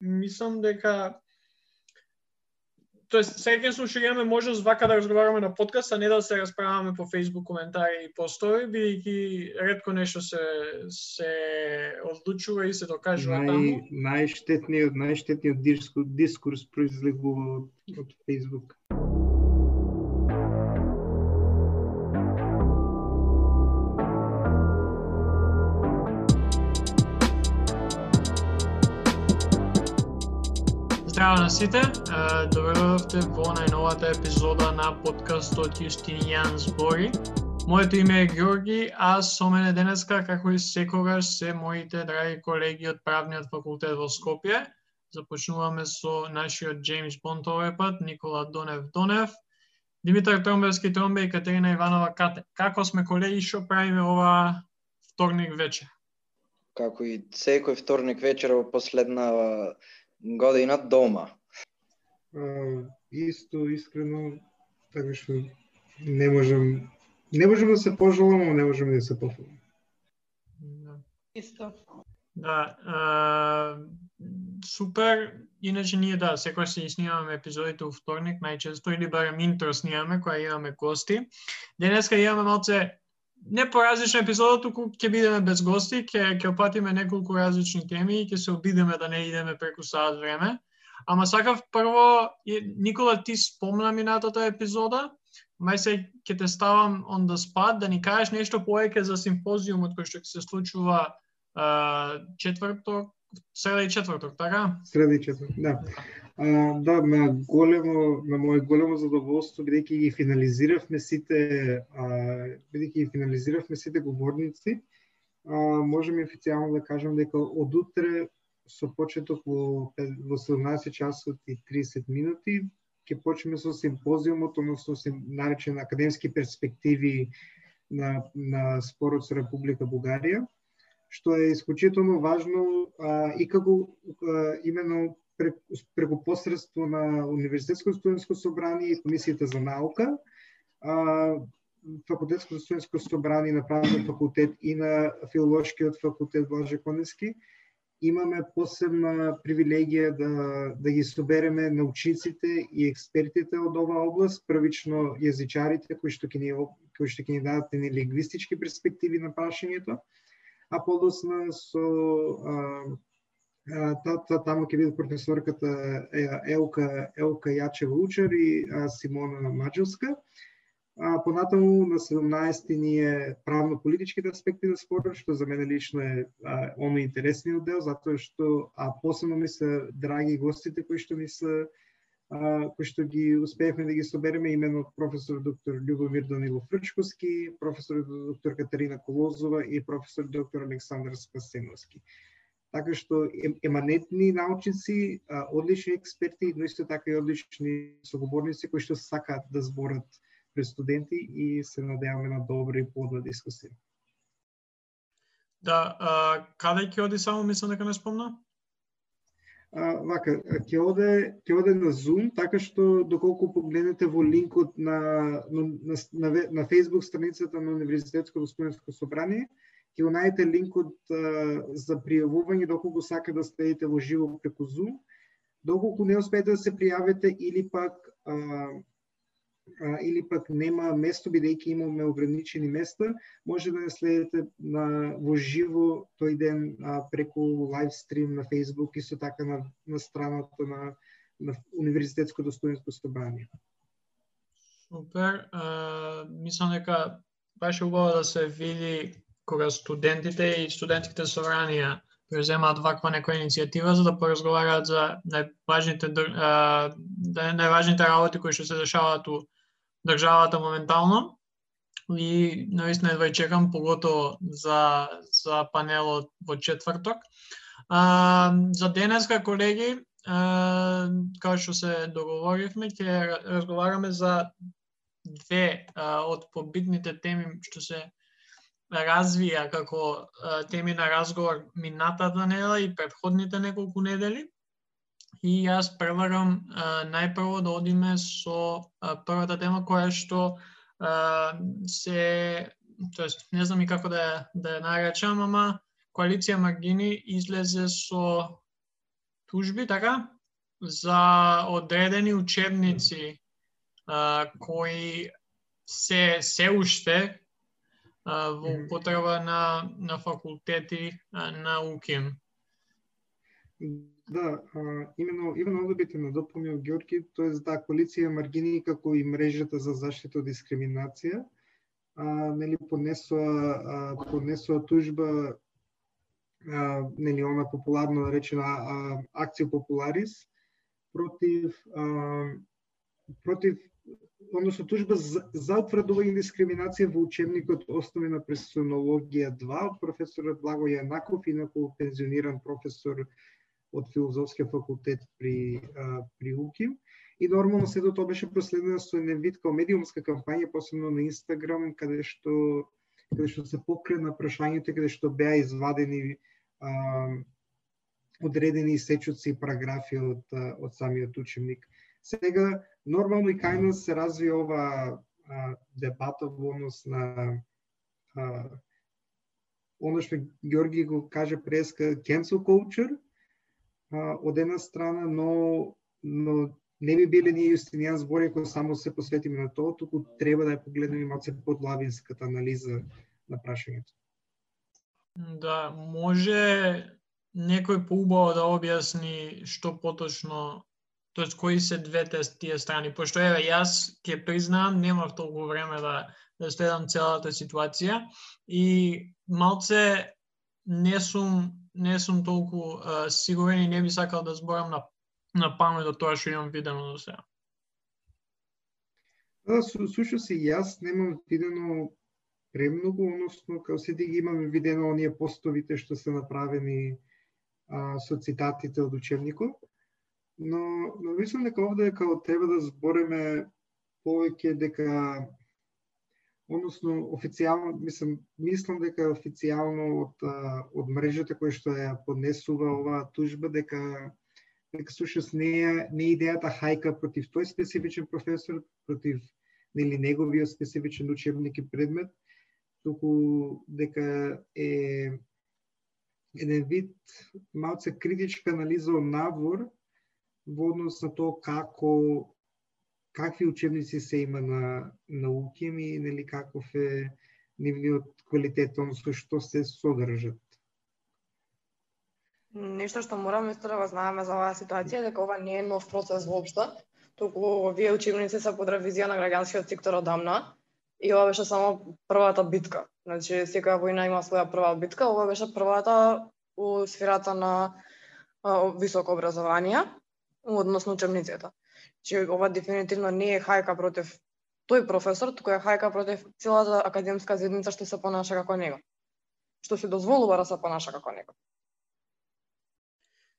мислам дека Тоест, сега ќе имаме можност вака да разговараме на подкаст, а не да се расправаме по Facebook коментари и постови, бидејќи ретко нешто се се одлучува и се докажува Нај, таму. Најштетниот, најштетниот дискурс, дискурс произлегува од, од Facebook. Здраво на сите, добродовте во најновата епизода на подкастот Јустинијан збори. Моето име е Георги, а со мене денеска, како и секогаш, се моите драги колеги од Правниот факултет во Скопје. Започнуваме со нашиот Джеймс Бонд овој пат, Никола Донев Донев, Димитар Тромбевски Тромбе и Катерина Иванова Кате. Како сме колеги, што правиме ова вторник вечер? Како и секој вторник вечер во последна година дома. А, исто, искрено, така што не можам не можам да се пожелам, но не можам да се пофалам. Да. Исто. Да, а, супер. Иначе ние да, секој се снимаме епизодите у вторник најчесто или барем интро снимаме кога имаме гости. Денеска имаме малце не по различна епизода, туку ќе бидеме без гости, ќе ќе опатиме неколку различни теми и ќе се обидеме да не идеме преку саат време. Ама сакав прво, Никола, ти спомна минатата епизода, мај се ќе те ставам on the spot, да ни кажеш нешто повеќе за симпозиумот кој што ќе се случува четврток, среда и четврток, така? Среда и четврток, да. А, да, на големо, на моје големо задоволство, бидејќи ги финализиравме сите, а, бидејќи ги финализиравме сите говорници, а, можеме официјално да кажам дека од утре со почеток во, во 17 часот и 30 минути ќе почнеме со симпозиумот, односно се наречен академски перспективи на, на спорот со Република Бугарија, што е исклучително важно а, и како а, именно преку посредство на Универзитетско студентско собрание и Комисијата за наука, а, Факултетско студентско собрание на Правниот факултет и на Филолошкиот факултет Блаже Конески, имаме посебна привилегија да, да ги собереме научниците и експертите од оваа област, првично јазичарите кои што ќе ни кои што ќе ни дадат ни лингвистички перспективи на прашањето, а подосна со а, та, та, таму ќе биде професорката Елка, Елка Јачева Учар и Симона Маđовска. А, понатаму на 17 ни е правно-политичките аспекти на спорот, што за мене лично е а, оно интересниот дел, затоа што а посебно ми се драги гостите кои што ми се кои што ги успеевме да ги собереме, именно професор доктор Љубомир Данилов Фрчковски, професор доктор Катерина Колозова и професор доктор Александар Спасеновски така што еманетни научници, одлични експерти, но исто така и одлични соговорници кои што сакаат да зборат пред студенти и се надеваме на добра и плодна дискусија. Да, а, каде ќе оди само мислам дека не спомна? А, вака, ќе оде, ќе оде на Zoom, така што доколку погледнете во линкот на, на, на, на, на Facebook страницата на Универзитетското студентско собрание, ќе го најдете линкот за пријавување доколку сака да следите во живо преку Zoom. Доколку не успеете да се пријавите или пак а, а, или пак нема место бидејќи имаме ограничени места, може да не следите на во живо тој ден а, преку лайв стрим на Facebook и со така на, на страната на, на Универзитетското студентско собрание. Супер. А, мислам дека беше убаво да се види кога студентите и студентските собранија преземаат ваква некоја иницијатива за да поразговараат за најважните да- најважните работи кои што се дешаваат у државата моментално. И наистина едва чекам поготово за за панелот во четврток. А, за денеска колеги, а, како што се договоривме, ќе разговараме за две а, од побитните теми што се развија како теми на разговор минатата недела и предходните неколку недели. И јас предлагам најпрво да одиме со првата тема која што се тоест не знам и како да да ја наречам, ама коалиција Маргини излезе со тужби, така, за одредени учебници а, кои се се уште а, во употреба на на факултети а, на УКИМ. Да, а, именно, именно овде бите те надополнил Георги, е да, коалиција Маргини како и мрежата за заштита од дискриминација, а, нели понесоа, а, поднесоа тужба а, нели она популарно наречена а, акција популарис против а, против односно тужба за, за утврдување дискриминација во учебникот Основи на пресонологија 2 од професорот Благо Јанаков, инаку пензиониран професор од филозофскиот факултет при а, при УКИМ. И нормално сето тоа беше проследено со еден вид као медиумска кампања, посебно на Инстаграм, каде што каде што се покрена прашањето, каде што беа извадени а, одредени сечоци и параграфи од, од самиот учебник. Сега, нормално и кај нас се разви ова а, дебата во однос на а, оно што Георги го каже преска cancel culture, а, од една страна, но, но не би биле ние Јустинијан збори ако само се посветиме на тоа, туку треба да ја погледнеме малце подлавинската анализа на прашањето. Да, може некој поубаво да објасни што поточно тоест кои се двете тие страни, пошто еве јас ќе признаам, немав толку време да да следам целата ситуација и малце не сум не сум толку а, сигурен и не би сакал да зборам на на памет од тоа што имам видено до сега. Да, слушам се, јас немам видено премногу, односно, као седи ги имаме видено оние постовите што се направени а, со цитатите од учебникот, но, но мислам дека овде као треба да збореме повеќе дека односно официјално мислам мислам дека официјално од од мрежата која што ја поднесува оваа тужба дека дека сушност не е не е идејата хајка против тој специфичен професор, против нели неговиот специфичен учебник и предмет, туку дека е еден вид малце критичка анализа од надвор во однос на тоа како какви учебници се има на науки и нели каков е нивниот квалитет, односно што се содржат. Нешто што мораме исто да го знаеме за оваа ситуација дека ова не е нов процес воопшто, туку овие учебници се под ревизија на граѓанскиот сектор одамна и ова беше само првата битка. Значи секоја војна има своја прва битка, ова беше првата у сферата на високо образование, односно учебниците че ова дефинитивно не е хајка против тој професор, туку е хајка против целата академска заедница што се понаша како него. Што се дозволува да се понаша како него.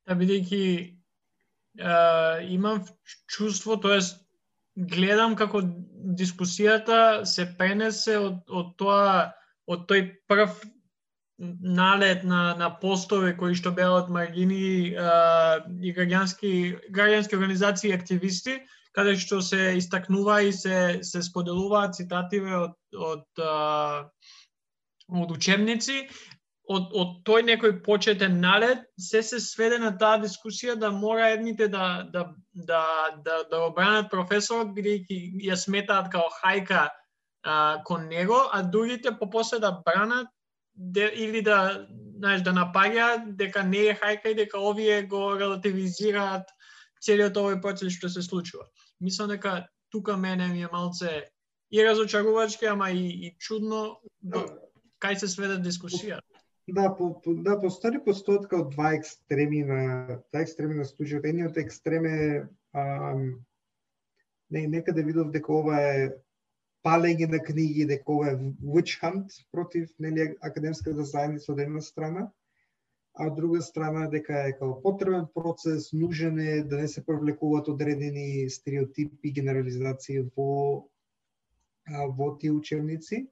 Да, бидејќи имам чувство, тоест гледам како дискусијата се пренесе од, од тоа од тој прв налет на, на постове кои што беа од маргини а, и граѓански, граѓански организации и активисти, каде што се истакнува и се, се споделуваат цитативе од, од, а, од учебници, од, од тој некој почетен налет, се се сведе на таа дискусија да мора едните да, да, да, да, да обранат професорот, бидејќи ја сметаат као хајка а, кон него, а другите попосле да бранат де, или да знаеш да напаѓа дека не е хајка и дека овие го релативизираат целиот овој процес што се случува. Мислам дека тука мене ми е малце и разочарувачки, ама и, и чудно до, кај се сведе дискусија. Да, по, по, да, постои постојат као два екстреми на два екстреми на случајот. Едниот екстрем е ам, не, некаде видов дека ова е палење на книги дека ова е witch hunt против нели академската заедница од една страна, а од друга страна дека е како потребен процес, нужен е да не се привлекуваат одредени стереотипи и генерализации во во тие учебници.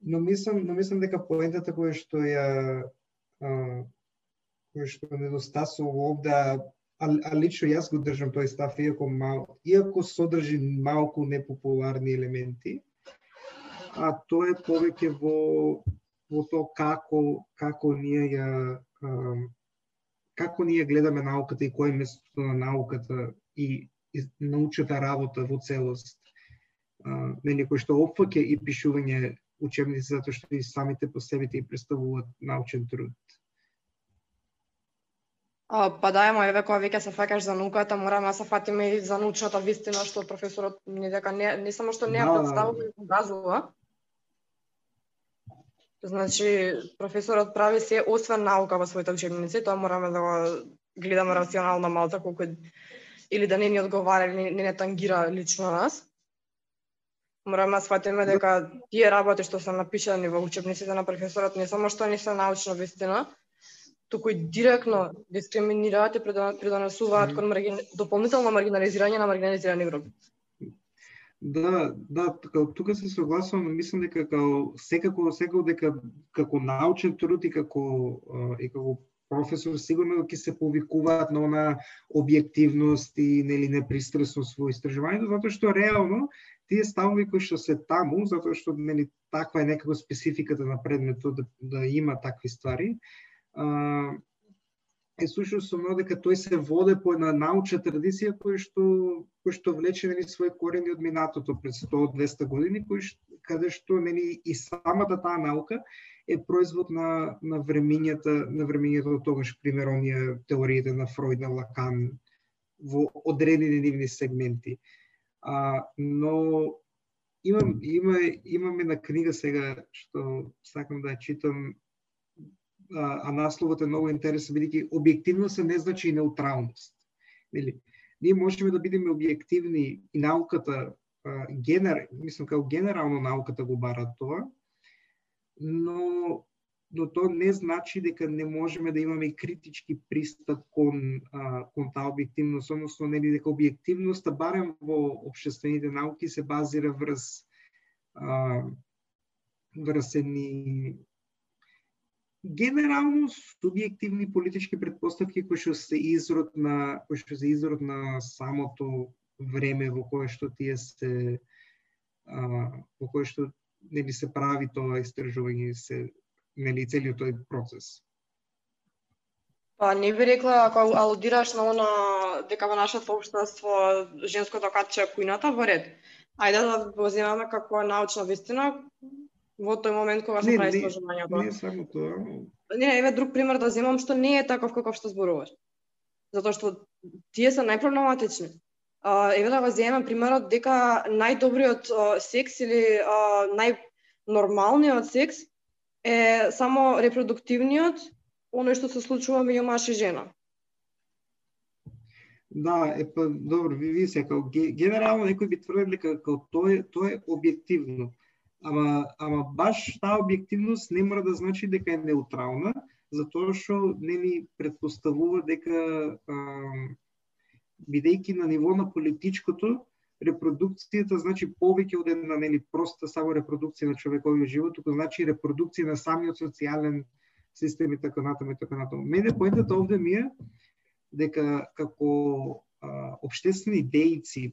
Но мислам, но мислам дека поентата која што ја која што недостасува овде, а, а лично јас го држам тој став, иако, мал, иако содржи малку непопуларни елементи, а тоа е повеќе во во тоа како како ние ја а, како ние гледаме науката и кој е местото на науката и, и научната работа во целост. А, не кој што опфаќа и пишување учебници затоа што и самите по себе и представуваат научен труд. Па да, ема еве кога веќе се факаш за науката, мораме да се фатиме и за научната вистина што професорот ни дека не, не само што не ја представува и покажува. Значи, професорот прави се освен наука во своите учебници, тоа мораме да го гледаме рационално малку колку или да не ни одговара или не, не, не тангира лично нас. Мораме да сватиме дека тие работи што се напишани во учебниците на професорот не само што не се научна вистина, туку и директно дискриминираат и предо- предонесуваат кон маргин... дополнително маргинализирање на маргинализирани групи. Да, да, така, тука се согласувам, мислам дека као секако секако дека како научен труд и како и како професор сигурно ќе се повикуваат на она објективност и нели непристрасност во истражувањето затоа што реално тие ставови кои што се таму затоа што нели таква е некако спецификата на предметот да, да има такви ствари е сушно со дека тој се воде по една научна традиција кој што кој што влече нели свои корени од минатото пред 100-200 години, кој што, каде што нели и самата таа наука е производ на на времењата на времењето од тогаш пример оние теориите на Фройд на Лакан во одредени нивни сегменти. А, но имам има имаме на книга сега што сакам да ја читам а, насловот е многу интересен бидејќи објективност не значи и неутралност. Нели? Ние можеме да бидеме објективни и науката а, генер, мислам како генерално науката го бара тоа, но но тоа не значи дека не можеме да имаме критички пристап кон а, кон таа објективност, односно нели дека објективноста барем во општествените науки се базира врз а, врз едни генерално субјективни политички предпоставки кои што се изрод на кои што се изрод на самото време во кое што тие се а, во кое што нели се прави тоа истражување се нели целиот тој процес. Па не би рекла ако алудираш на она дека во нашето општество женското катче кујната во ред. Ајде да го земаме како научна вистина во тој момент кога се прави не, истражувањето. Не само тоа, Не, еве друг пример да земам што не е таков каков што зборуваш. Затоа што тие се најпроблематични. А, еве да го земам примерот дека најдобриот секс или најнормалниот секс е само репродуктивниот, оној што се случува меѓу маж и жена. Да, е па добро, ви ви се како ге- генерално некои би тврдел дека како тоа е тоа е објективно. Ама ама баш таа објективност не мора да значи дека е неутрална, затоа што нели предпоставува дека а, бидејќи на ниво на политичкото репродукцијата значи повеќе од една нели проста само репродукција на човековиот живот, туку значи репродукција на самиот социјален систем и така натаму и така натаму. Мене поентата овде ми е дека како а, обштествени дејци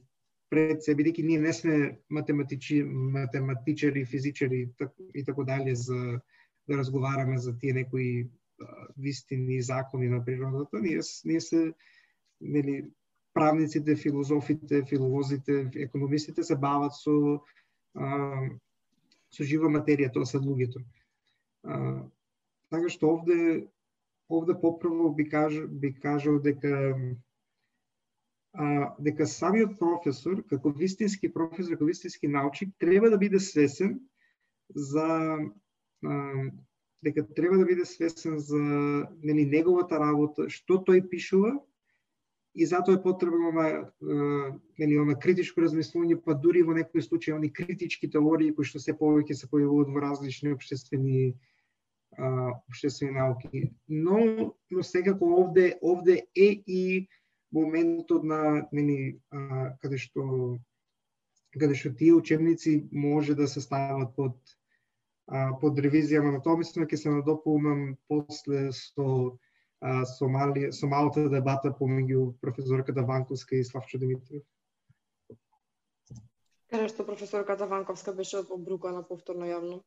пред се, бидејќи ние не сме математичи, математичари, физичари и тако и така дале за да разговараме за тие некои вистини и закони на природата, ние, ние се нели правниците, филозофите, филолозите, економистите се бават со а, со жива материја, тоа се луѓето. А, така што овде овде поправо би кажа би кажал дека а, дека самиот професор, како вистински професор, како вистински научник, треба да биде свесен за а, дека треба да биде свесен за нели неговата работа, што тој пишува и затоа е потребно на нели она критичко размислување, па дури во некои случаи они критички теории кои што се повеќе се појавуваат во различни обществени а, обществени науки. Но но секако овде овде е и моментот на нели а, каде што каде што тие учебници може да се стават под а, под ревизија, на тоа мислам ќе се надополнам после со а, со, мали, со малата дебата помеѓу професорката Ванковска и Славчо Димитров. Каде што професорката Ванковска беше обрукана повторно јавно.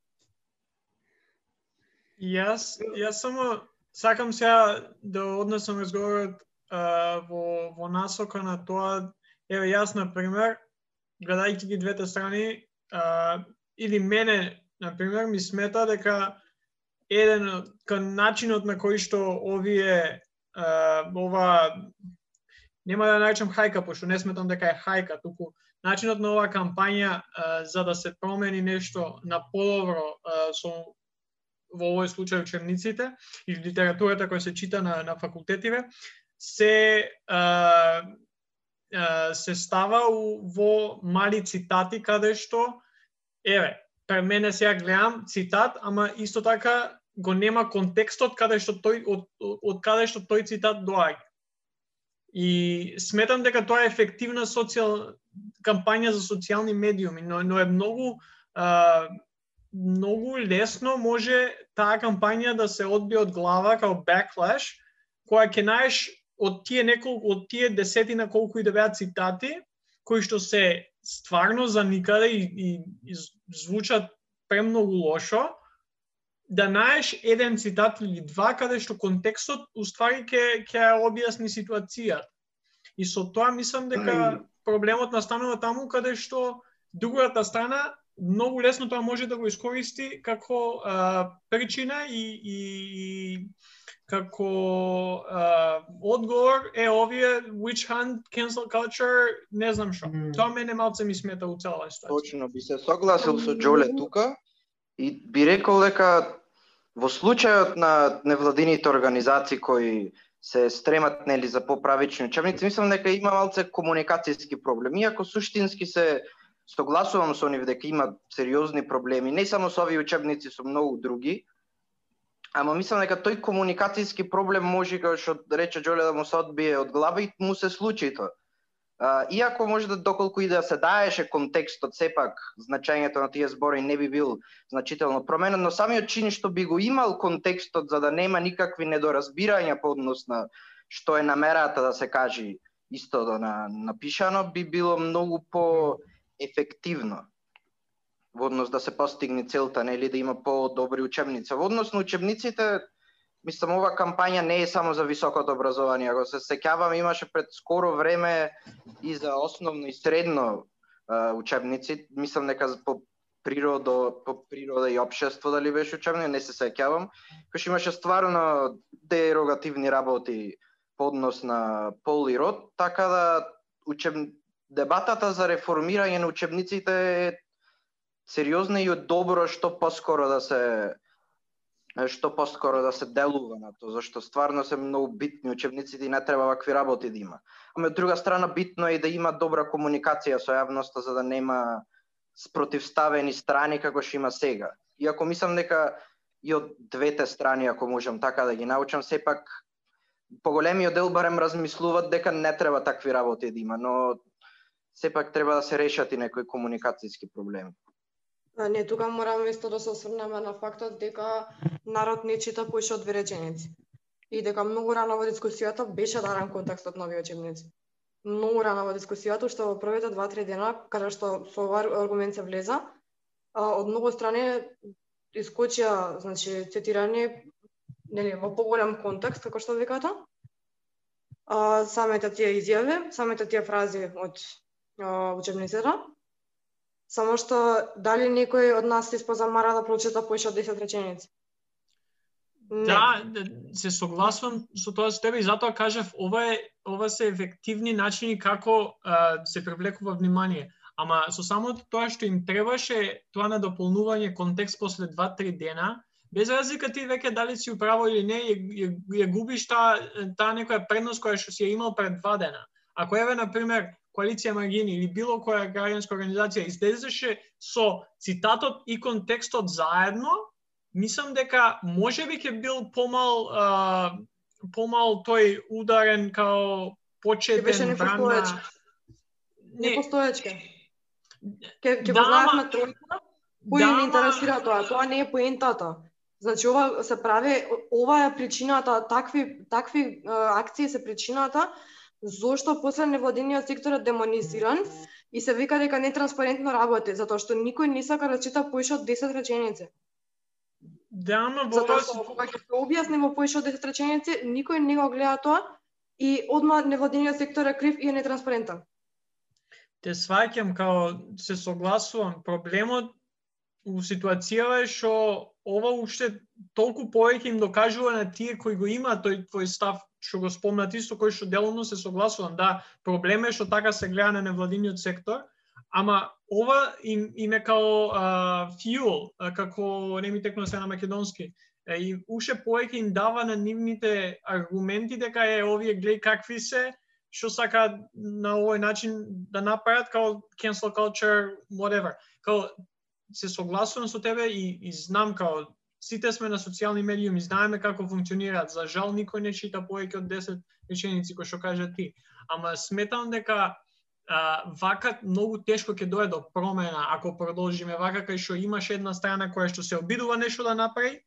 Јас, јас само сакам сега да однесам разговорот во, во насока на тоа, еве јас, на пример, гледајќи ги двете страни, а, или мене, на пример, ми смета дека еден кон начинот на кој што овие а, ова нема да наречам хајка, пошто не сметам дека е хајка, туку начинот на оваа кампања а, за да се промени нешто на подобро со во овој случај учебниците и литературата која се чита на, на факултетиве, се а, а, се става у, во мали цитати каде што еве, пред мене сега гледам цитат, ама исто така го нема контекстот каде што тој од, од каде што тој цитат доаѓа. И сметам дека тоа е ефективна социјал кампања за социјални медиуми, но, но е многу а, многу лесно може таа кампања да се одби од глава као backlash, која ќе наеш од тие неколку од тие десетина колку и да беа цитати кои што се стварно за никаде и, и, и звучат премногу лошо, да наеш еден цитат или два каде што контекстот уствари ќе ќе објасни ситуацијата. И со тоа мислам дека проблемот настанува таму каде што другата страна многу лесно тоа може да го искористи како а, причина и, и, и како а, одговор е овие witch hunt, cancel culture, не знам што. Mm. Тоа мене малце ми смета у целава ситуација. Точно би се согласил со Джоле тука и би рекол дека Во случајот на невладините организации кои се стремат нели за поправични учебници, мислам дека има малце комуникацијски проблеми, иако суштински се согласувам со нив дека има сериозни проблеми, не само со овие учебници, со многу други. Ама мислам дека тој комуникацијски проблем може, како што рече Џоле да му се одбие од глава и му се случи тоа иако може да доколку и да се даеше контекстот, сепак значењето на тие збори не би бил значително променен, но самиот чин што би го имал контекстот за да нема никакви недоразбирања по однос на што е намерата да се кажи исто на, напишано, би било многу по ефективно во однос да се постигне целта, нели да има по-добри учебници. Во однос на учебниците, мислам ова кампања не е само за високото образование. Ако се сеќавам, имаше пред скоро време и за основно и средно а, учебници. Мислам нека по природа, по природа и општество дали беше учебник, не се сеќавам. Кој имаше стварно дерогативни работи по однос на пол и род, така да учеб дебатата за реформирање на учебниците е сериозна и добро што поскоро да се што поскоро да се делува на тоа, зашто стварно се многу битни учебниците и не треба вакви работи да има. Ама од друга страна битно е да има добра комуникација со јавноста за да нема спротивставени страни како што има сега. Иако мислам дека и од двете страни, ако можам така да ги научам, сепак поголемиот дел барем размислуваат дека не треба такви работи да има, но сепак треба да се решат и некои комуникацијски проблеми. Не, тука морам исто да се осврнеме на фактот дека народ не чита поише од две реченици. И дека многу рано во дискусијата беше даран контекстот на овие учебници. Многу рано во дискусијата, што во првите два-три дена, каде што со ова аргумент се влеза, од многу страни искочија, значи, цитирани нели, во поголем контекст, како што виката, а, самите тие изјави, самите тие фрази од учебницата, Само што дали некој од нас се спозамара да прочита поише од 10 реченици? Не. Да, да, се согласувам со тоа со тебе и затоа кажав ова е ова се ефективни начини како а, се привлекува внимание. Ама со само тоа што им требаше тоа на дополнување контекст после 2-3 дена, без разлика ти веќе дали си управо или не, ја, ја, ја губиш таа та некоја предност која што си ја имал пред два дена. Ако еве на пример коалиција Маргини или било која граѓанска организација излезеше со цитатот и контекстот заедно, мислам дека може би ќе бил помал а, помал тој ударен као почетен беше брана. Не, не постоечка. Ке ке да, знаевме тројка, кој да, не интересира тоа, тоа не е поентата. Значи ова се прави, ова е причината, такви такви акции се причината зошто после невладиниот сектор е демонизиран и се вика дека нетранспарентно работи, затоа што никој не сака да чита поише од 10 реченици. Да, ама во Затоа што кога ќе се објасни во поише од 10 реченици, никој не го гледа тоа и одма невладениот сектор е крив и е нетранспарентен. те сваќам као се согласувам. Проблемот у ситуацијава е што ова уште толку повеќе им докажува на тие кои го има тој твој став што го спомнат исто кој што деловно се согласувам. Да, проблем е што така се гледа на невладиниот сектор, ама ова им, им е као а, fuel, а, како не ми текно се на македонски. Е, и уште повеќе им дава на нивните аргументи дека е овие глеј какви се, што сака на овој начин да направат као cancel culture, whatever. Као се согласувам со тебе и, и знам као сите сме на социјални медиуми, знаеме како функционираат. За жал никој не чита повеќе од 10 реченици кои што кажа ти. Ама сметам дека а, вака многу тешко ќе дое до промена ако продолжиме вака кај што имаш една страна која што се обидува нешто да направи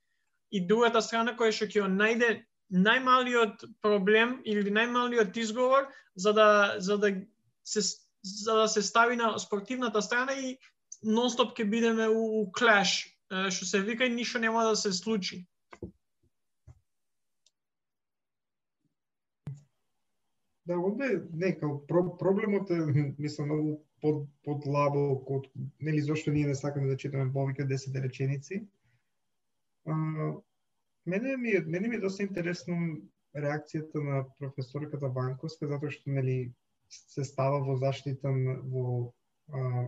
и другата страна која што ќе ја најде најмалиот проблем или најмалиот изговор за да за да се за да се стави на спортивната страна и нонстоп ќе бидеме у, у клеш, што се вика и ништо нема да се случи. Да, овде нека про, проблемот е мислам многу под подлабок од нели зошто ние не сакаме да читаме повеќе од 10 реченици. А, мене ми е мене ми е доста интересно реакцијата на професорката Ванковска затоа што нели се става во заштита во а,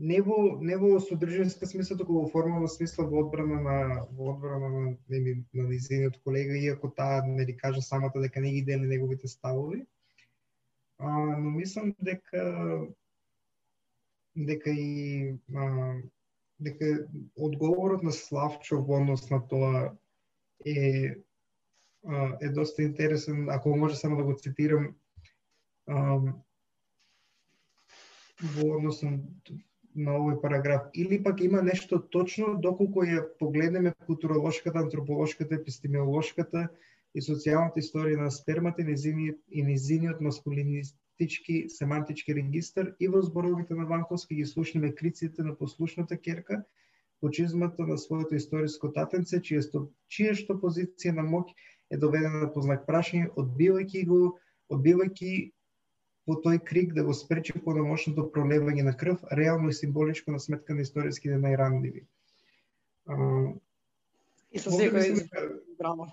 не во не во содржинска смисла, туку во формална смисла во одбрана на во одбрана на нели на низиниот колега, иако таа нели кажа самата дека не ги дели неговите ставови. А, но мислам дека дека и а, дека одговорот на Славчо во однос на тоа е а, е доста интересен, ако може само да го цитирам а, во однос на на овој параграф. Или пак има нешто точно доколку ја погледнеме културолошката, антрополошката, епистемиолошката и социјалната историја на спермата и незиниот, и незиниот маскулинистички семантички регистар и во зборовите на Ванковски ги слушнеме криците на послушната керка, почизмата на своето историско татенце, чие, што, чие што позиција на моќ е доведена по знак прашање, одбивајќи го, одбивајќи во тој крик да го спречи подомошното пролевање на крв, реално и символичко на сметка на историските најранливи. А, И со секој драма.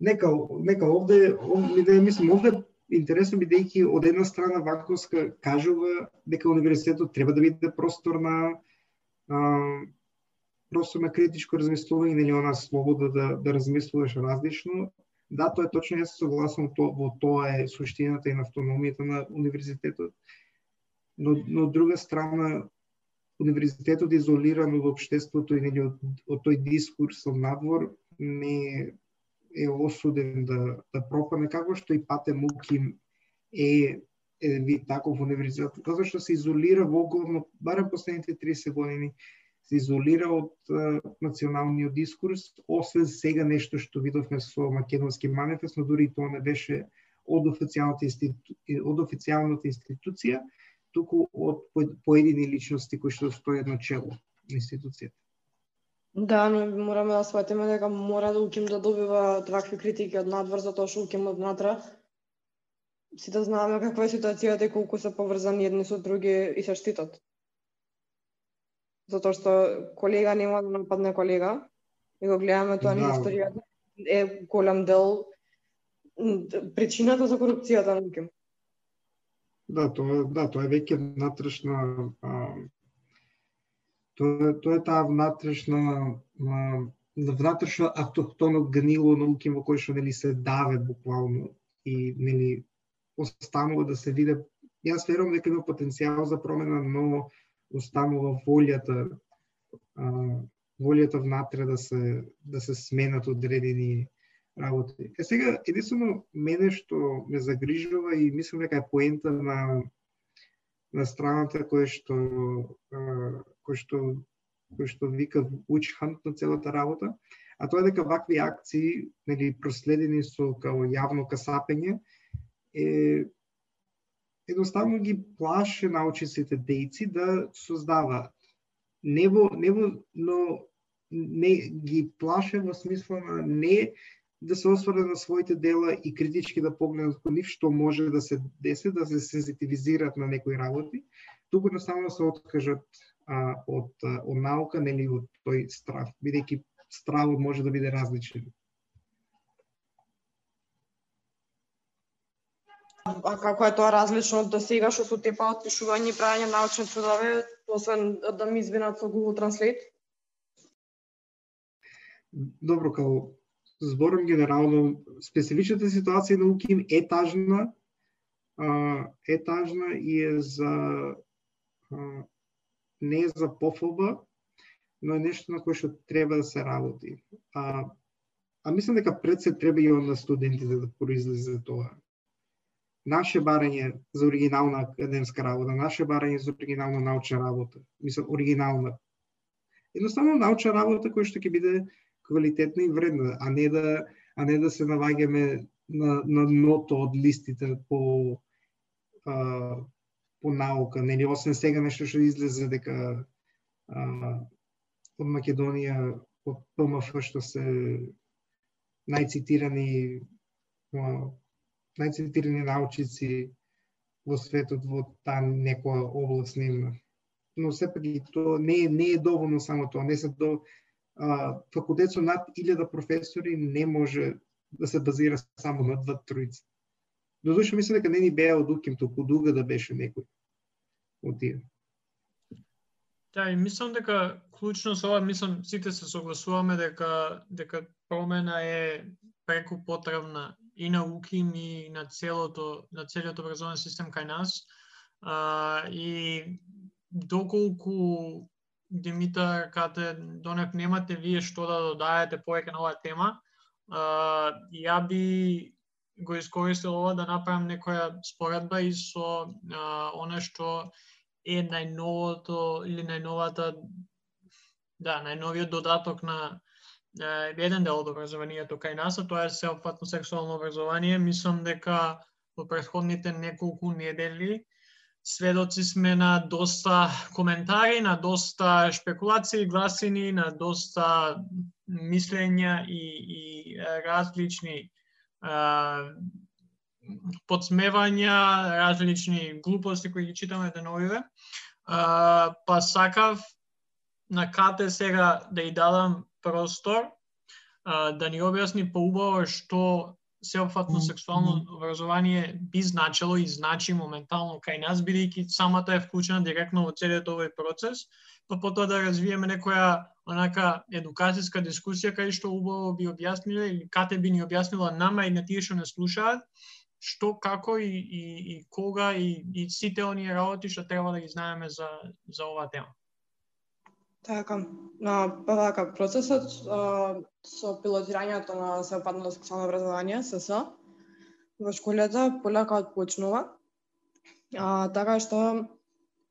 Нека, нека овде, овде да мислам, овде интересно бидејќи од една страна Ванковска кажува дека универзитетот треба да биде простор на а, простор на критичко размислување или она слобода да, да размислуваш различно. Да, тоа е точно, јас се согласувам то, во тоа е суштината и на автономијата на универзитетот. Но, но од друга страна, универзитетот изолиран од општеството или од, од тој дискурс од надвор не е е осуден да, да пропане, како што и Пате Муким е, е вид таков универзитет, затоа што се изолира во главно, барем последните 30 години, се изолира од националниот дискурс, освен сега нешто што видовме со македонски манифест, но дури и тоа не беше од официјалната институ... од официјалната институција, туку од поедини личности кои што стојат на чело на институцијата. Да, но мораме да сватиме дека мора да уким да добива такви критики од надвор затоа што уким од внатра. Сите знаеме каква е ситуацијата и колку се поврзани едни со други и се штитат. Затоа што колега нема да нападне колега и го гледаме тоа Да. историјата е голем дел причината за корупцијата на уким. Да, тоа да, тоа е веќе внатрешна а, тоа тоа е таа внатрешна а, внатрешно автохтоно гнило на уким во кој што нели се даве буквално и нели останува да се виде. Јас верувам дека има потенцијал за промена, но останува волјата а, волјата внатре да се да се сменат одредени работи. Е сега единствено мене што ме загрижува и мислам дека е поента на на страната која што кој што кој што вика witch hunt на целата работа, а тоа е дека вакви акции, нели проследени со као јавно касапење, е едноставно ги плаше научниците дејци да создава, не во, не во, но не ги плаше во смисла на не да се осврне на своите дела и критички да погледнат кон нив што може да се деси, да се сензитивизираат на некои работи, туку едноставно се откажат а, од, од наука, нели од тој страв, бидејќи стравот може да биде различен. А како е тоа различно од сега што со тепа пишување и правење научни трудови, освен да ми извинат со Google Translate? Добро, као зборам генерално, специфичната ситуација на УКИМ е тажна, е тажна и е за не е за пофоба, но е нешто на кое што треба да се работи. А, а мислам дека пред се треба и на студентите да произлезе тоа. Наше барање за оригинална академска работа, наше барање за оригинална научна работа, мислам оригинална. Едноставно научна работа која што ќе биде квалитетна и вредна, а не да а не да се наваѓаме на, на ното од листите по а, по наука, нели освен сега нешто што излезе дека а, од Македонија од ПМФ што се најцитирани најцитирани научници во светот во таа некоја област нивна, Но сепак и тоа не, не е доволно само тоа, не се до факултет со над 1000 професори не може да се базира само на два тројца. Додуше мислам дека не ни беа од Уким, толку дуга да беше некој од тие. Да, и мислам дека клучно со ова, мислам сите се согласуваме дека дека промена е преку потребна и на УКИМ и на целото на целиот образовен систем кај нас. А, и доколку Димитар, кате донек немате вие што да додаете повеќе на оваа тема, а, ја би го искористил ова да направам некоја споредба и со а, оно што е најновото или најновата да, најновиот додаток на еден дел од образованието кај нас, а тоа е сеопфатно сексуално образование. Мислам дека во претходните неколку недели сведоци сме на доста коментари, на доста шпекулации, гласини, на доста мислења и, и различни а, подсмевања, различни глупости кои ги читаме да деновиве. А, па сакав на кате сега да ја дадам простор а, да ни објасни поубаво што сеопфатно сексуално образование би значило и значи моментално кај нас, бидејќи самата е вклучена директно во целиот овој процес, па потоа да развиеме некоја онака едукацијска дискусија кај што убаво би објасниле или кате би ни објаснила нама и на тие што не слушаат, што, како и, и, и кога и, и сите оние работи што треба да ги знаеме за, за оваа тема. Така, на па така, процесот а, со пилотирањето на сеопатното сексуално образование, СС, во школата полека отпочнува. А, така што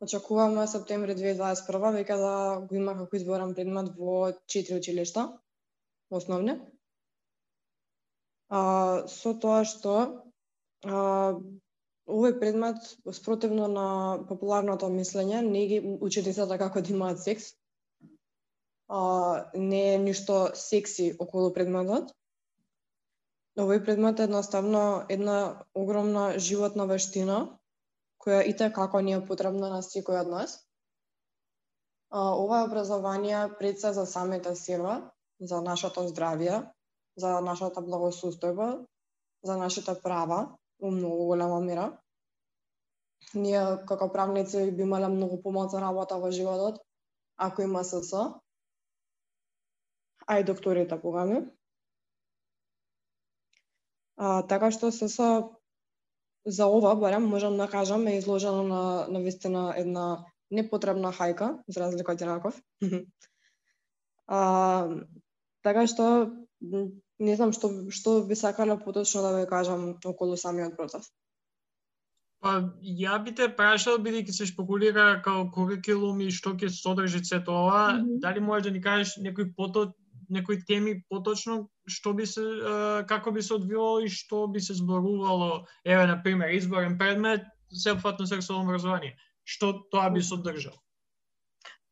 очекуваме септември 2021 веќе да го има како изборен предмет во четири училишта основни. А, со тоа што а, овој предмет спротивно на популарното мислење не ги учи децата како да имаат секс, а, не е ништо секси околу предметот. Овој предмет е едноставно една огромна животна вештина, која и како ни е потребна на секој од нас. А, ова е образование пред се за самите себе, за нашето здравје, за нашата благосостојба, за нашите права у многу голема мера. Ние како правници би имале многу помоцна работа во животот ако има СС, а и докторите ми. А, така што се со за ова барем можам да кажам е изложено на на вистина една непотребна хајка за разлика од Јанаков. а, така што не знам што што би сакала поточно да ве кажам околу самиот процес. Па ја би те прашал бидејќи се шпекулира као курикулум и што ќе содржи се тоа, mm -hmm. дали можеш да ни кажеш некој потоци некои теми поточно што би се како би се одвивало и што би се зборувало. Еве на пример изборен предмет сеопфатно сексуално образование. Што тоа би содржал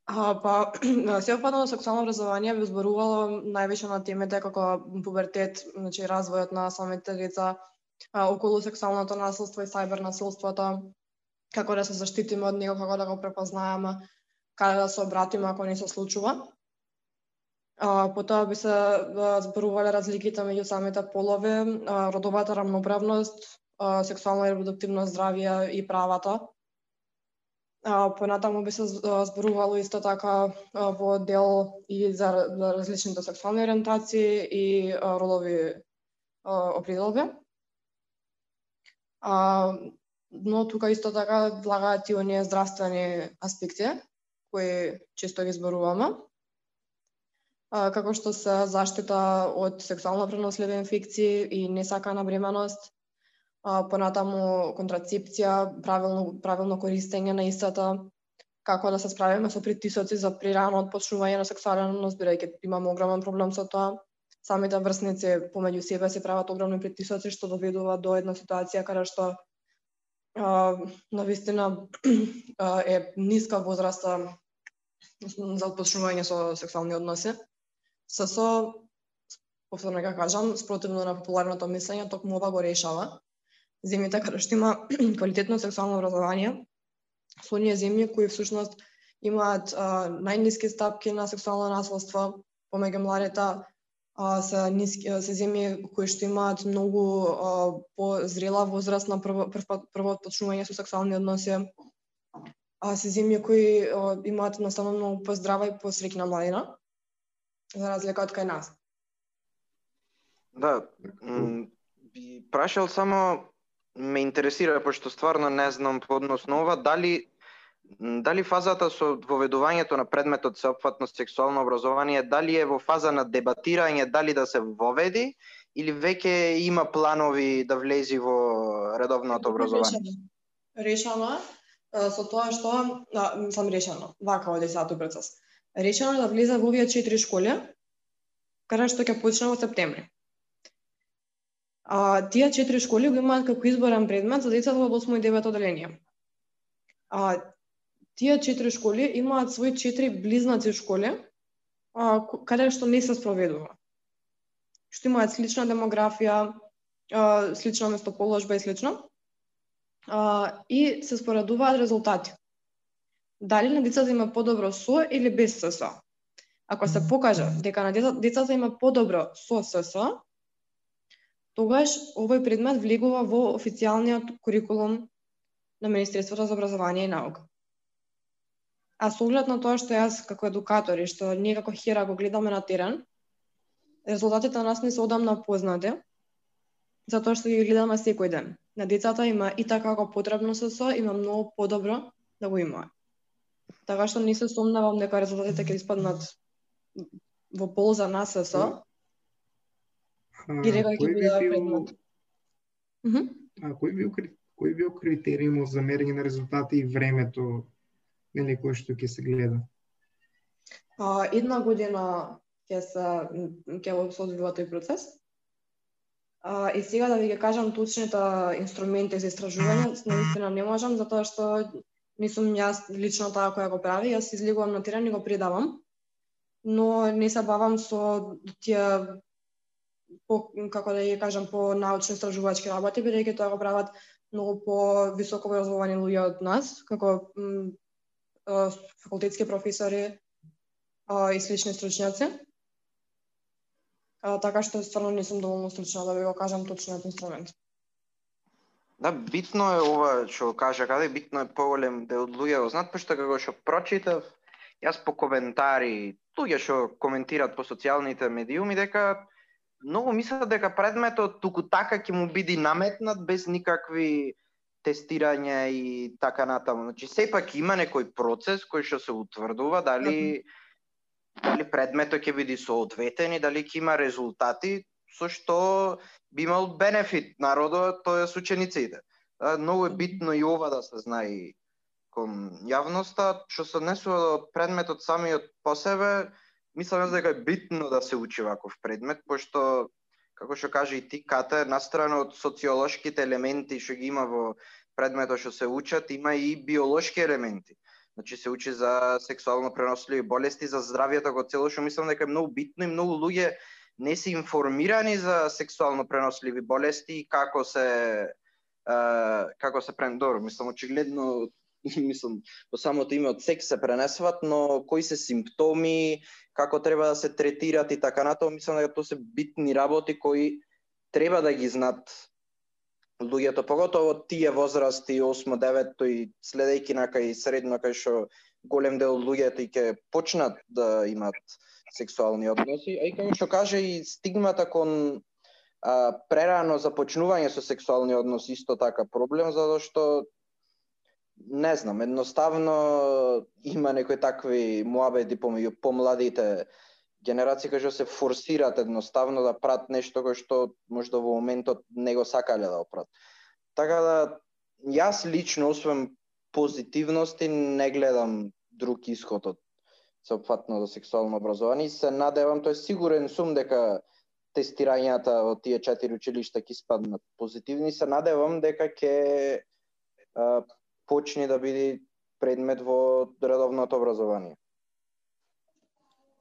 А, па, сеопфатно сексуално образование би зборувало највеќе на темите како пубертет, значи развојот на самите деца, околу сексуалното насилство и сајбер насилството, како да се заштитиме од него, како да го препознаеме, каде да се обратиме ако не се случува. А, потоа би се зборувале разликите меѓу самите полови, а, родовата рамноправност, а, сексуално и репродуктивно здравје и правата. А, понатаму би се зборувало исто така во дел и за, за различните сексуални ориентации и родови определби. А, но тука исто така влагаат и оние здравствени аспекти кои често ги зборуваме како што се заштита од сексуално преносливи инфекции и несакана бременост, понатаму контрацепција, правилно, правилно користење на истата, како да се справиме со притисоци за прирано отпочнување на сексуален однос, бидејќи имаме огромен проблем со тоа. Самите врсници помеѓу себе се прават огромни притисоци што доведува до една ситуација каде што на вистина е ниска возраста за отпочнување со сексуални односи. ССО, повторно ќе кажам, спротивно на популярното мислење, токму ова го решава. Земјите каде што има квалитетно сексуално образование, со оние земји кои всушност имаат а, најниски стапки на сексуално насилство помеѓу младите, а, се, ниски, се земји кои што имаат многу а, позрела возраст на прво, прво, прво почнување со сексуални односи, а се земји кои а, имаат наставно многу поздрава и посреќна младина за разлика од кај нас. Да, би прашал само ме интересира пошто стварно не знам по однос на ова дали дали фазата со воведувањето на предметот сеопфатно сексуално образование дали е во фаза на дебатирање дали да се воведи или веќе има планови да влези во редовното образование? Решено, решено со тоа што да, сам решено, вака оди саатот процес решено да влезе во овие четири школи, каде што ќе почне во септември. А, тие четири школи го имаат како изборен предмет за децата во 8 и 9 одделение. А, тие четири школи имаат свои четири близнаци школи, а, каде што не се спроведува. Што имаат слична демографија, а, слична местоположба и слично. А, и се споредуваат резултати дали на децата има подобро со или без СС. Ако се покаже дека на децата има подобро со СС, тогаш овој предмет влегува во официјалниот курикулум на Министерството за образование и наука. А со оглед на тоа што јас како едукатор и што ние како хера го гледаме на терен, резултатите на нас не се одамна познати, затоа што ги гледаме секој ден. На децата има и така како потребно СС, има многу подобро да го имаат. Така што не се сомневам дека резултатите ќе испаднат во полза на СС. И дека ќе биде предмет. А кој бил кој бил критериумот за мерење на резултати и времето нели кој што ќе се гледа? А, една година ќе се ќе се одвива тој процес. А, и сега да ви ги кажам точните инструменти за истражување, наистина не можам затоа што не сум јас лично таа која го прави, јас излегувам на терен и го предавам, но не се бавам со тие по, како да ја кажам, по научно истражувачки работи, бидејќи тоа го прават многу по високо образовани луѓе од нас, како факултетски професори а, и слични стручњаци. А, така што стварно не сум доволно стручна да ви го кажам точниот инструмент. Да, битно е ова што кажа каде, битно е поголем дел од луѓе го знаат, пошто па како што прочитав, јас по коментари, луѓе што коментираат по социјалните медиуми дека многу мислат дека предметот туку така ќе му биде наметнат без никакви тестирања и така натаму. Значи сепак има некој процес кој што се утврдува дали mm -hmm. дали предметот ќе биде соодветен и дали ќе има резултати со што би имал бенефит народот, тоа е учениците. Многу е битно и ова да се знае кон јавноста, што се однесува до предметот самиот по себе, мислам дека е битно да се учи ваков предмет, пошто како што каже и ти Ката, настрана од социолошките елементи што ги има во предметот што се учат, има и биолошки елементи. Значи се учи за сексуално преносливи болести, за здравието како цело, што мислам дека е многу битно и многу луѓе не се информирани за сексуално преносливи болести и како се како се прен добро, мислам очигледно мислам по самото име од секс се пренесват, но кои се симптоми, како треба да се третират и така натаму, мислам дека тоа се битни работи кои треба да ги знат луѓето, поготово тие возрасти 8-9 и следејќи на кај средно кај што голем дел од луѓето и ќе почнат да имат сексуални односи, а и како што каже и стигмата кон а, прерано започнување со сексуални односи исто така проблем, затоа што не знам, едноставно има некои такви муабети помеѓу помладите генерации кои што се форсираат едноставно да прат нешто кој што можда во моментот не го сакале да опрат. Така да јас лично освен позитивности не гледам друг исход од сеопфатно за сексуално образование и се надевам, тој сигурен сум дека тестирањата од тие четири училишта ќе спаднат позитивни, се надевам дека ќе почне да биде предмет во редовното образование.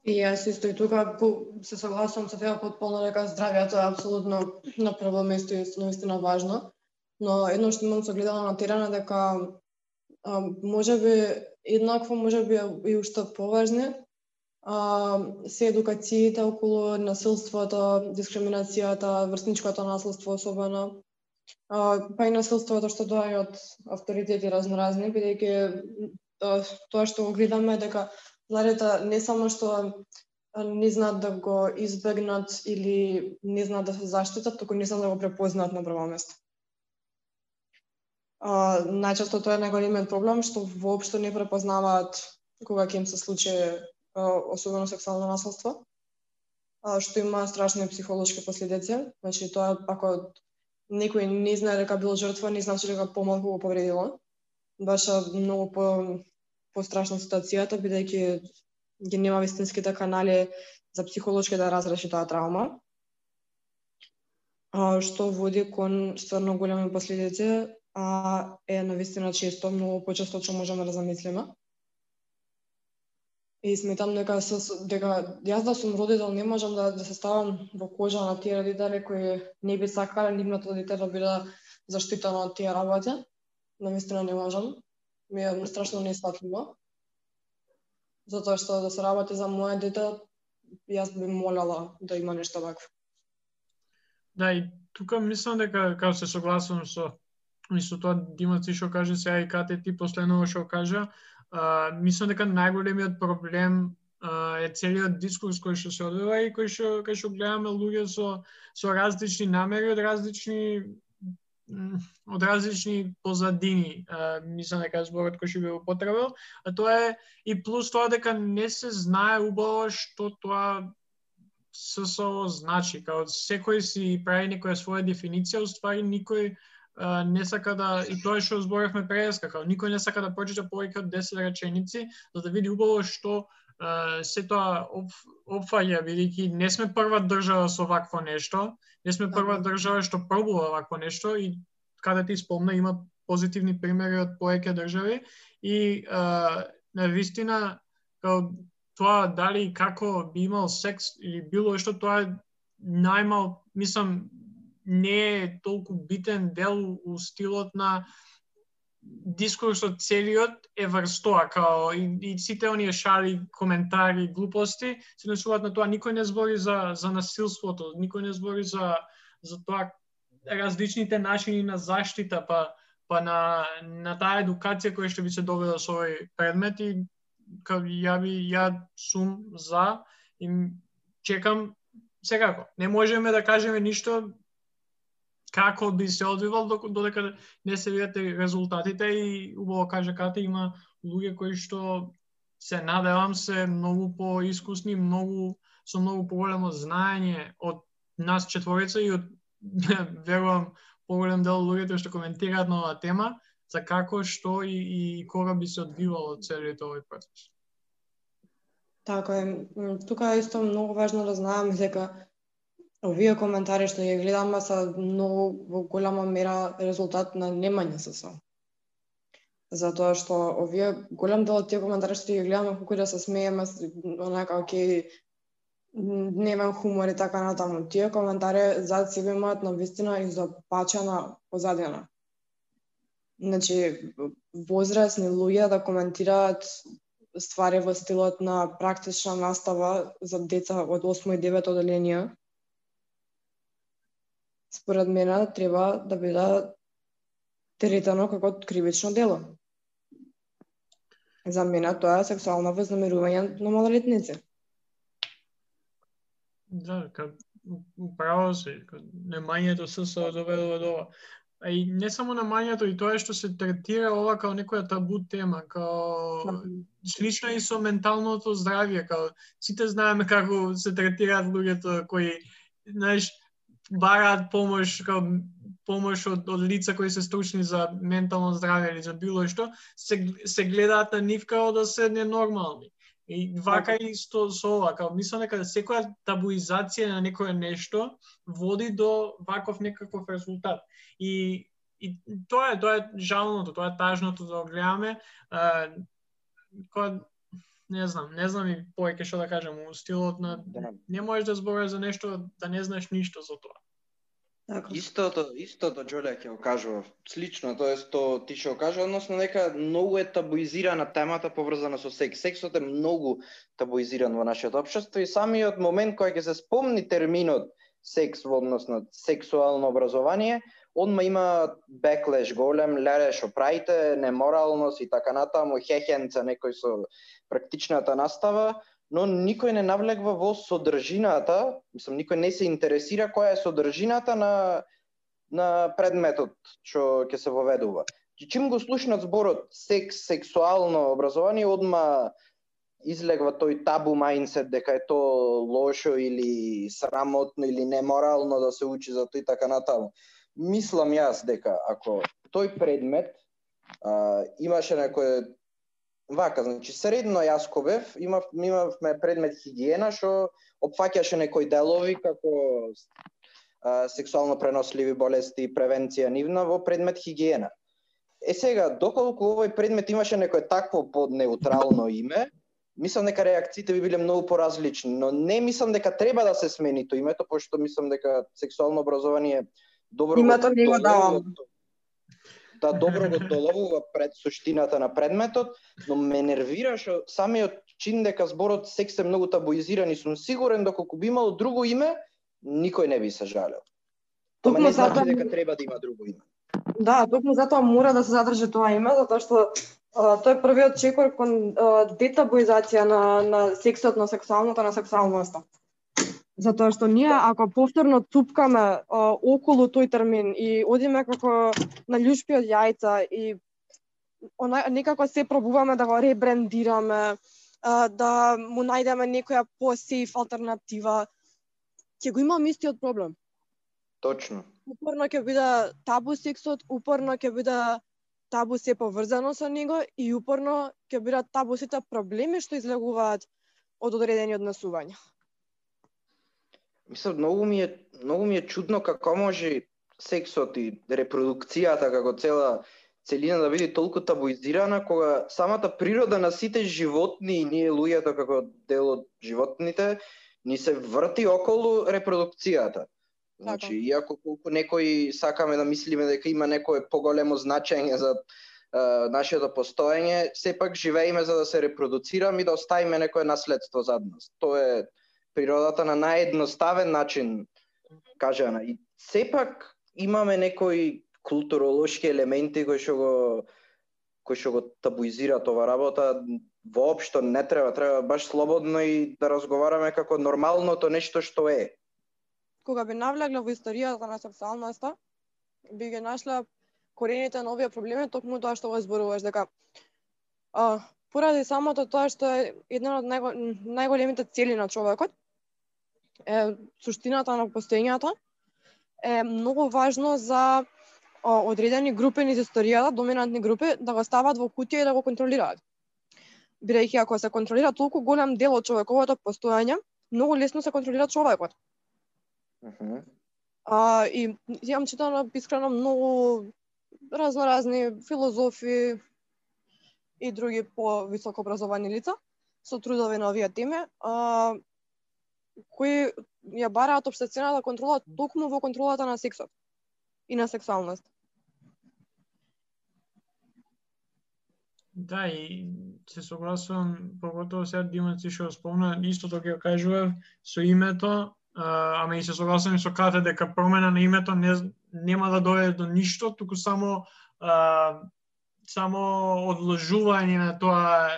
И јас исто и тука се согласувам со тебе потполно дека здравјето е апсолутно на прво место и наистина важно. Но едно што имам согледано на терена дека а, може би еднакво може би и уште поважни а, се едукациите околу насилството, дискриминацијата, врсничкото насилство особено, а, па и насилството што доаѓа од авторитети разноразни, бидејќи тоа што го гледаме дека младите не само што не знаат да го избегнат или не знаат да се заштитат, туку не знаат да го препознаат на прво место. А, најчесто тоа е најголемиот проблем што воопшто не препознаваат кога ќе им се случи особено сексуално насилство, што има страшни психолошки последици. Значи тоа ако некој не знае дека бил жртва, не значи дека помалку го повредило. Баша многу по пострашна ситуацијата бидејќи ги нема вистинските канали за психолошки да разреши таа травма што води кон стварно големи последици а е на вистина често, многу почесто што можеме да замислиме. И сметам дека се дека јас да сум родител не можам да, да се ставам во кожа на тие родители кои не би сакале нивното дете да биде заштитено од тие работи. Навистина не можам. Ми е страшно несватливо. Затоа што да се работи за моје дете, јас би молела да има нешто вакво. Да, и тука мислам дека како се согласувам со и со тоа Димаци што каже сега и Кате ти последно што кажа, а, мислам дека најголемиот проблем а, е целиот дискурс кој што се одвива и кој што кој што гледаме луѓе со со различни намери од различни од различни позадини, а, мислам дека зборот кој што би употребил, а тоа е и плюс тоа дека не се знае убаво што тоа ССО значи, као секој си прави некоја своја дефиниција, уствари никој не сака да и тоа што зборавме преска, како никој не сака да прочита повеќе од 10 реченици за да види убаво што uh, се тоа опфаја бидејќи не сме прва држава со вакво нешто, не сме прва држава што пробува вакво нешто и каде ти спомна има позитивни примери од повеќе држави и uh, на вистина као тоа дали како би имал секс или било што тоа е најмал, мислам, не е толку битен дел у стилот на дискурсот целиот е врз тоа, као и, и сите оние шали, коментари, глупости, се несуваат на тоа. Никој не збори за, за насилството, никој не збори за, за тоа различните начини на заштита, па, па на, на таа едукација која што би се довела со овој предмет и као, ја би, ја сум за и чекам секако. Не можеме да кажеме ништо како би се одвивал додека не се видат резултатите и убаво каже Кати има луѓе кои што се надевам се многу поискусни, многу со многу поголемо знаење од нас четворица и од верувам поголем дел луѓето што коментираат на оваа тема за како, што и, и кога би се одвивало целиот овој процес. Така е. Тука е исто многу важно да знаеме дека овие коментари што ја гледаме се многу во голема мера резултат на немање ССО. Затоа што овие голем дел од тие коментари што ја гледаме колку да се смееме, онака окей, дневен хумор и така натаму. Тие коментари зад себе имаат на вистина изопачена позадина. Значи, возрастни луѓе да коментираат ствари во стилот на практична настава за деца од 8 и 9 оделенија, според мене треба да биде теретано како кривично дело. За мене тоа е сексуално вознамерување на малолетници. Да, ка право си, немањето се се доведува до ова. А и не само намањето, и тоа што се третира ова како некоја табу тема, као Да. слично и со менталното здравје, као сите знаеме како се третираат луѓето кои, знаеш, бараат помош, као помош од, од лица кои се стручни за ментално здравје или за било што, се, се гледаат на нив као да се ненормални. И вака и со, со ова, као мислам дека секоја табуизација на некое нешто води до ваков некаков резултат. И и тоа е тоа е жалното, тоа е тажното да го гледаме. А, кога не знам, не знам и повеќе што да кажам, у стилот на Да. не можеш да збориш за нешто да не знаеш ништо за тоа. Така. Истото, истото Џоле ќе го кажува. Слично, тоа е што ти што го кажа, односно дека многу е табуизирана темата поврзана со секс. Сексот е многу табуизиран во нашето општество и самиот момент кога ќе се спомни терминот секс во однос на сексуално образование, одма има беклеш голем, леле што правите, неморалност и така натаму, хехенца некој со практичната настава, но никој не навлегва во содржината, мислам никој не се интересира која е содржината на на предметот што ќе се воведува. Чим го слушнат зборот секс, сексуално образование, одма излегва тој табу мајнсет дека е то лошо или срамотно или неморално да се учи за тој така натаму. Мислам јас дека ако тој предмет а, имаше некој вака, значи средно јас ко бев, имав, имавме предмет хигиена што опфаќаше некои делови како а, сексуално преносливи болести и превенција нивна во предмет хигиена. Е сега, доколку овој предмет имаше некое такво поднеутрално име, мислам дека реакциите би биле многу поразлични, но не мислам дека треба да се смени тоа името, пошто мислам дека сексуално образование добро Името не го давам. Да, добро го доловува пред суштината на предметот, но ме нервира што самиот чин дека зборот секс е многу табуизиран и сум сигурен доколку би имало друго име, никој не би се жалел. Токму не значи дека треба да има друго име. Да, токму затоа мора да се задржи тоа име, затоа што а, тој е првиот чекор кон детабуизација на, на сексот, на сексуалното, на сексуалноста. Затоа што ние ако повторно цупкаме а, околу тој термин и одиме како на љушпи од јајца и она, некако се пробуваме да го ребрендираме, а, да му најдеме некоја по-сейф алтернатива, ќе го имам истиот проблем Точно. упорно ќе биде табу сексот, упорно ќе биде табу се поврзано со него и упорно ќе бидат табу сите проблеми што излегуваат од одредени однесувања. Мислам, многу ми е многу ми е чудно како може сексот и репродукцијата како цела целина да биде толку табуизирана кога самата природа на сите животни и ние луѓето како дел од животните ни се врти околу репродукцијата. Значи, иако колку некои сакаме да мислиме дека има некое поголемо значење за а, нашето постоење, сепак живееме за да се репродуцираме и да оставиме некое наследство зад нас. Тоа е природата на наједноставен начин кажана. И сепак имаме некои културолошки елементи кои што го кои што го табуизираат ова работа, воопшто не треба, треба баш слободно и да разговараме како нормалното нешто што е. Кога би навлегла во историјата на сексуалноста, би ги нашла корените на овие проблеми токму тоа што го зборуваш дека а, поради самото тоа што е една од најго, најголемите цели на човекот е суштината на постоењето е многу важно за а, одредени групи низ историјата, доминантни групи, да го стават во кутија и да го контролираат. Бидејќи ако се контролира толку голем дел од човековото постоење, многу лесно се контролира човекот. Мгм. А, и имам читано искрено многу разноразни филозофи, и други по високо образовани лица со трудови на овие теми, а, кои ја бараат обсесионална да контрола токму во контролата на сексот и на сексуалност. Да, и се согласувам, поготово сега Димаци што спомна, истото ќе кажував со името, а, ама и се согласувам и со Кате дека промена на името не, нема да дојде до ништо, туку само а, само одложување на тоа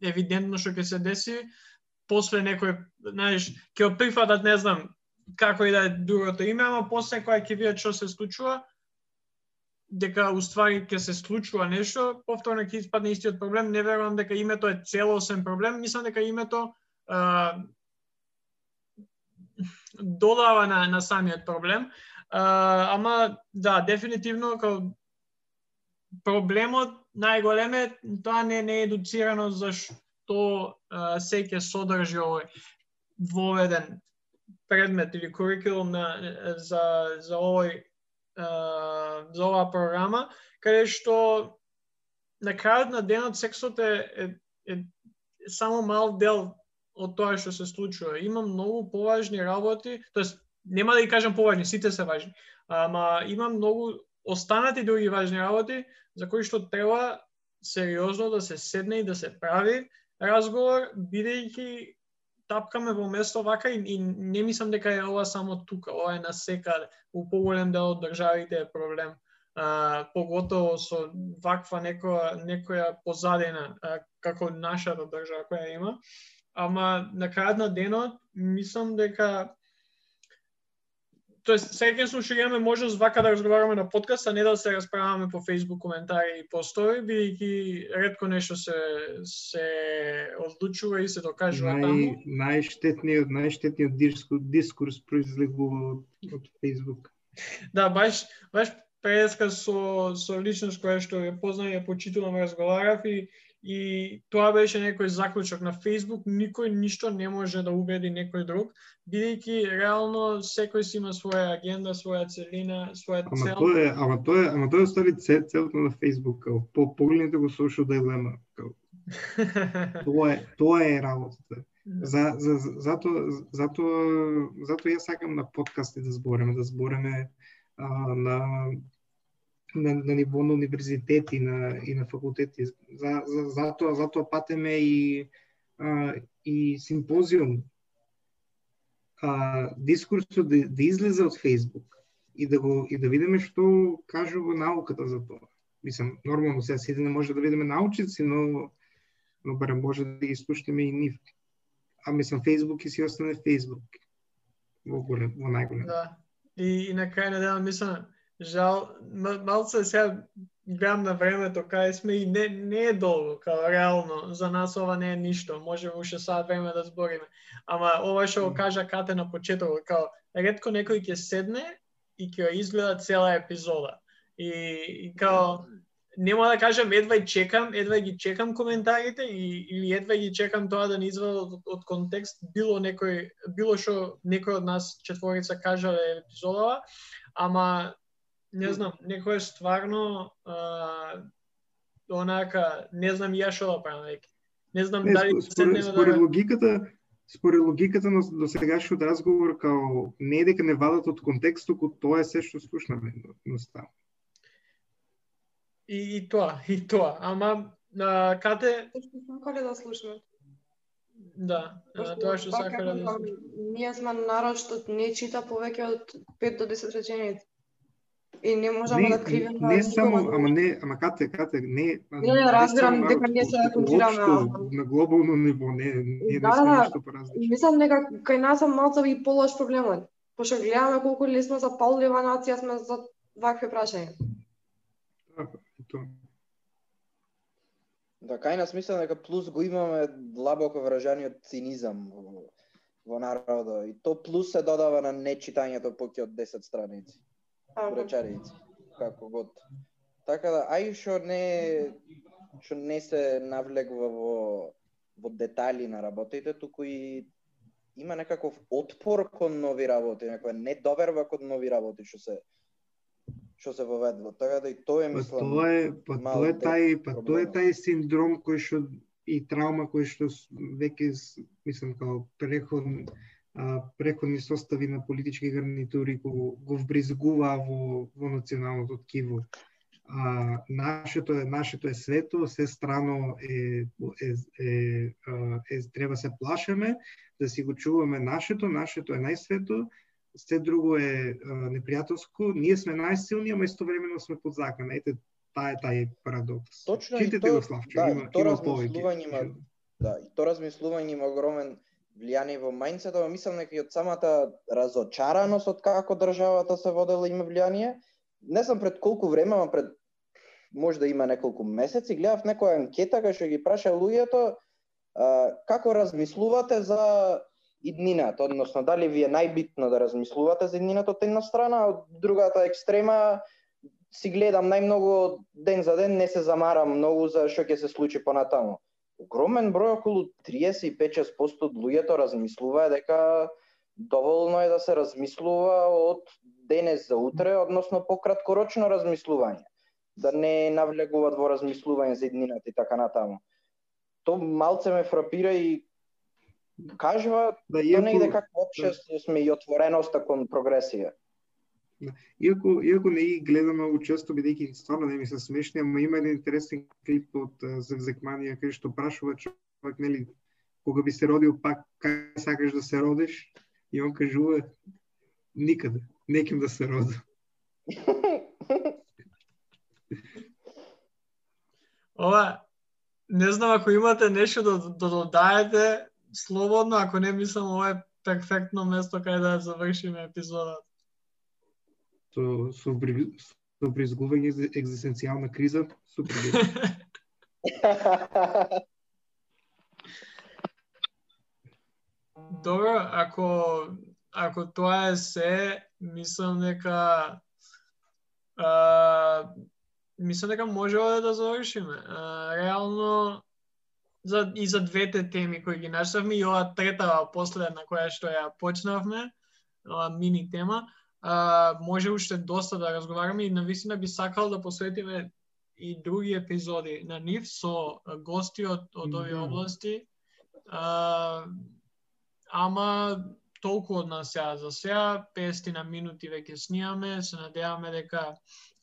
евидентно што ќе се деси, после некој, знаеш, ќе го прифатат, не знам, како и да е другото име, ама после кога ќе видат што се случува, дека уствари ќе се случува нешто, повторно ќе испадне истиот проблем. Не верувам дека името е целосен проблем, мислам дека името а, додава на, на самиот проблем. А, ама, да, дефинитивно, као проблемот најголем е тоа не, не е едуцирано за што се ќе содржи овој воведен предмет или курикулум на, за, за овој за оваа програма, каде што на крајот на денот сексот е, е, е само мал дел од тоа што се случува. Има многу поважни работи, тоест нема да ги кажам поважни, сите се важни, ама има многу останати други важни работи за кои што треба сериозно да се седне и да се прави разговор, бидејќи тапкаме во место вака и, и не мислам дека е ова само тука, ова е на секаде. У поголем дел од државите е проблем. А, поготово со ваква некоја, некоја позадина, а, како нашата држава која има. Ама на крајот на денот, мислам дека тоест сега ќе што имаме можност вака да разговараме на подкаст, а не да се расправаме по Facebook коментари и постои, бидејќи ретко нешто се се одлучува и се докажува Нај, таму. Најштетниот, најштетниот дискурс, дискурс произлегува од, од Facebook. Да, баш баш преска со со личност која што ја познав, ја почитувам, разговарав и И тоа беше некој заклучок на Facebook, никој ништо не може да убеди некој друг, бидејќи реално секој си има своја агенда, своја целина, своја Ама цел. тоа е, ама тоа е, ама тоа е стари цел, целото на Facebook, као по погледнете го social dilemma, као тоа е тоа е работата. За, за, за зато зато зато јас сакам на подкасти да збореме, да збореме а, на на, на ниво на универзитети на, и на факултети. За, за, затоа, затоа патеме и, а, и симпозиум. А, дискурсот да, да излезе од Фейсбук и да го и да видиме што кажува науката за тоа. Мислам, нормално сега сите не може да видиме научици, но но барем може да ги слушаме и нив. А мислам Фейсбук и си остане Фейсбук. Во голем, во најголем. Да. И, и на крај на денот мислам, жал, малце сега гледам на времето кај сме и не, не е долго, као реално, за нас ова не е ништо, може уште сад време да збориме. Ама ова што го кажа Кате на почетокот, као ретко некој ќе седне и ќе изгледа цела епизода. И, и као, нема да кажам едва и чекам, едва ги чекам коментарите и, или едва ги чекам тоа да не извади од, од контекст било некој било што некој од нас четворица кажале епизодава, ама не знам, некој е стварно а, онака, не знам ја што да правам веќе. Не знам Не, дали според, седнеме според да... логиката, според логиката на до сегашниот разговор као не е дека не вадат од контекст, туку тоа е се што слушнаме едноставно. И, и тоа, и тоа. Ама, а, Кате, Тоа што сакале да слушнат. да, а, тоа што сакале да кажам, Ние сме народ што не чита повеќе од 5 до 10 реченици. И не можеме Не, да кривиме не само, ама не, ама кате, кате, не, Не, не, разбирам дека ние се концентрираме на- на глобално ниво, не, ние Да, не да. нешто поразлично. Мислам дека кај нас е малце и полош проблемот. Пошто гледаме колку ли сме запаллива нација сме за вакви прашања. Така. Да, кај нас мислам дека плюс го имаме длабоко вражаниот цинизам во, во народот. И то плюс се додава на нечитањето поќе од 10 страници. Речарици, како год. Така да, ај што не што не се навлегува во во детали на работите, туку и има некаков отпор кон нови работи, некоја недоверба кон нови работи што се што се воведува. Така да и тоа е Па мислам. тоа е, па тоа е тај, па тоа е тај синдром кој што и траума кој што веќе мислам као преход преходни состави на политички гарнитури го, го вбризгуваа во во националното ткиво. А, нашето е нашето е свето, се страно е е, е, е, треба се плашеме да си го чуваме нашето, нашето е најсвето, се друго е а, непријателско, ние сме најсилни, ама истовремено сме под закон. Ете, таа е тај парадокс. Точно и Читате тоа- го да, и има, тоа има размислување има-. Да, и тоа размислување има огромен влијание во мајндсет, ама мислам дека и од самата разочараност од како државата се водела има влијание. Не знам пред колку време, ама пред може да има неколку месеци, гледав некоја анкета кај што ги праша луѓето а, како размислувате за иднината, односно дали ви е најбитно да размислувате за иднината од една страна, од другата екстрема си гледам најмногу ден за ден, не се замарам многу за што ќе се случи понатаму. Огромен број, околу 35-6% од луѓето размислуваа дека доволно е да се размислува од денес за утре, односно пократкорочно размислување. Да не навлегуваат во размислување за иднината и така натаму. То малце ме фрапира и кажува Да, иако, негде како општество сме и отвореноста кон прогресија иако, иако не ги гледам многу често, бидејќи стварно не ми се смешни, ама има еден интересен клип од Зевзекманија кај што прашува човек, нели, кога би се родил пак, кај сакаш да се родиш? И он кажува, никаде, неким да се родам. Ова, не знам ако имате нешто да, да додаете, слободно, ако не мислам ова е перфектно место каде да завршиме епизодата. Со, со, бри- со бризгување за екзистенцијална криза, супер. Добро, ако ако тоа е се, мислам дека а, мислам дека може да завршиме. А, реално за и за двете теми кои ги начнавме и ова трета последна која што ја почнавме, ова мини тема, а, може уште доста да разговараме и навистина би сакал да посветиме и други епизоди на нив со гости од, од овие области. А, ама толку од нас сега за сега, 50 на минути веќе снимаме, се надеваме дека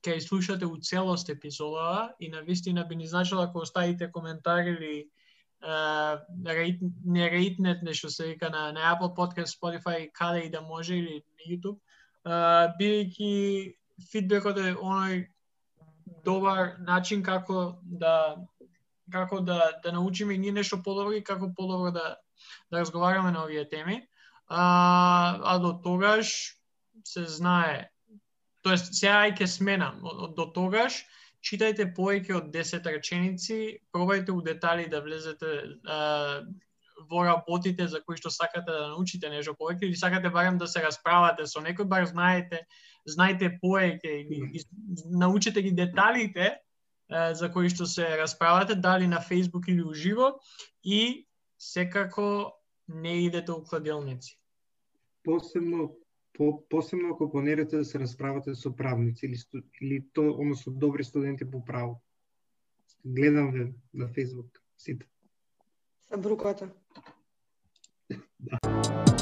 ќе слушате у целост епизодава и на вистина би ни значило ако оставите коментар или Uh, рейт, не рейтнет нешто се вика на, на Apple Podcast, Spotify, каде и да може или на YouTube, бидејќи фидбекот е оној добар начин како да како да да научиме и ние нешто подобро и како подобро да да разговараме на овие теми. А, а до тогаш се знае. Тоест, сега и ќе сменам. Од- До тогаш, читајте повеќе од 10 реченици, пробајте у детали да влезете а, во работите за кои што сакате да научите нешто повеќе или сакате барем да се расправате со некој, бар знаете, знаете повеќе или ги- научите ги деталите за кои што се расправате, дали на Facebook или уживо и секако не идете у кладилници. Посебно по, посебно ако планирате да се расправате со правници или, или то, односно добри студенти по право. Гледам ве на Facebook сите. Се Bye.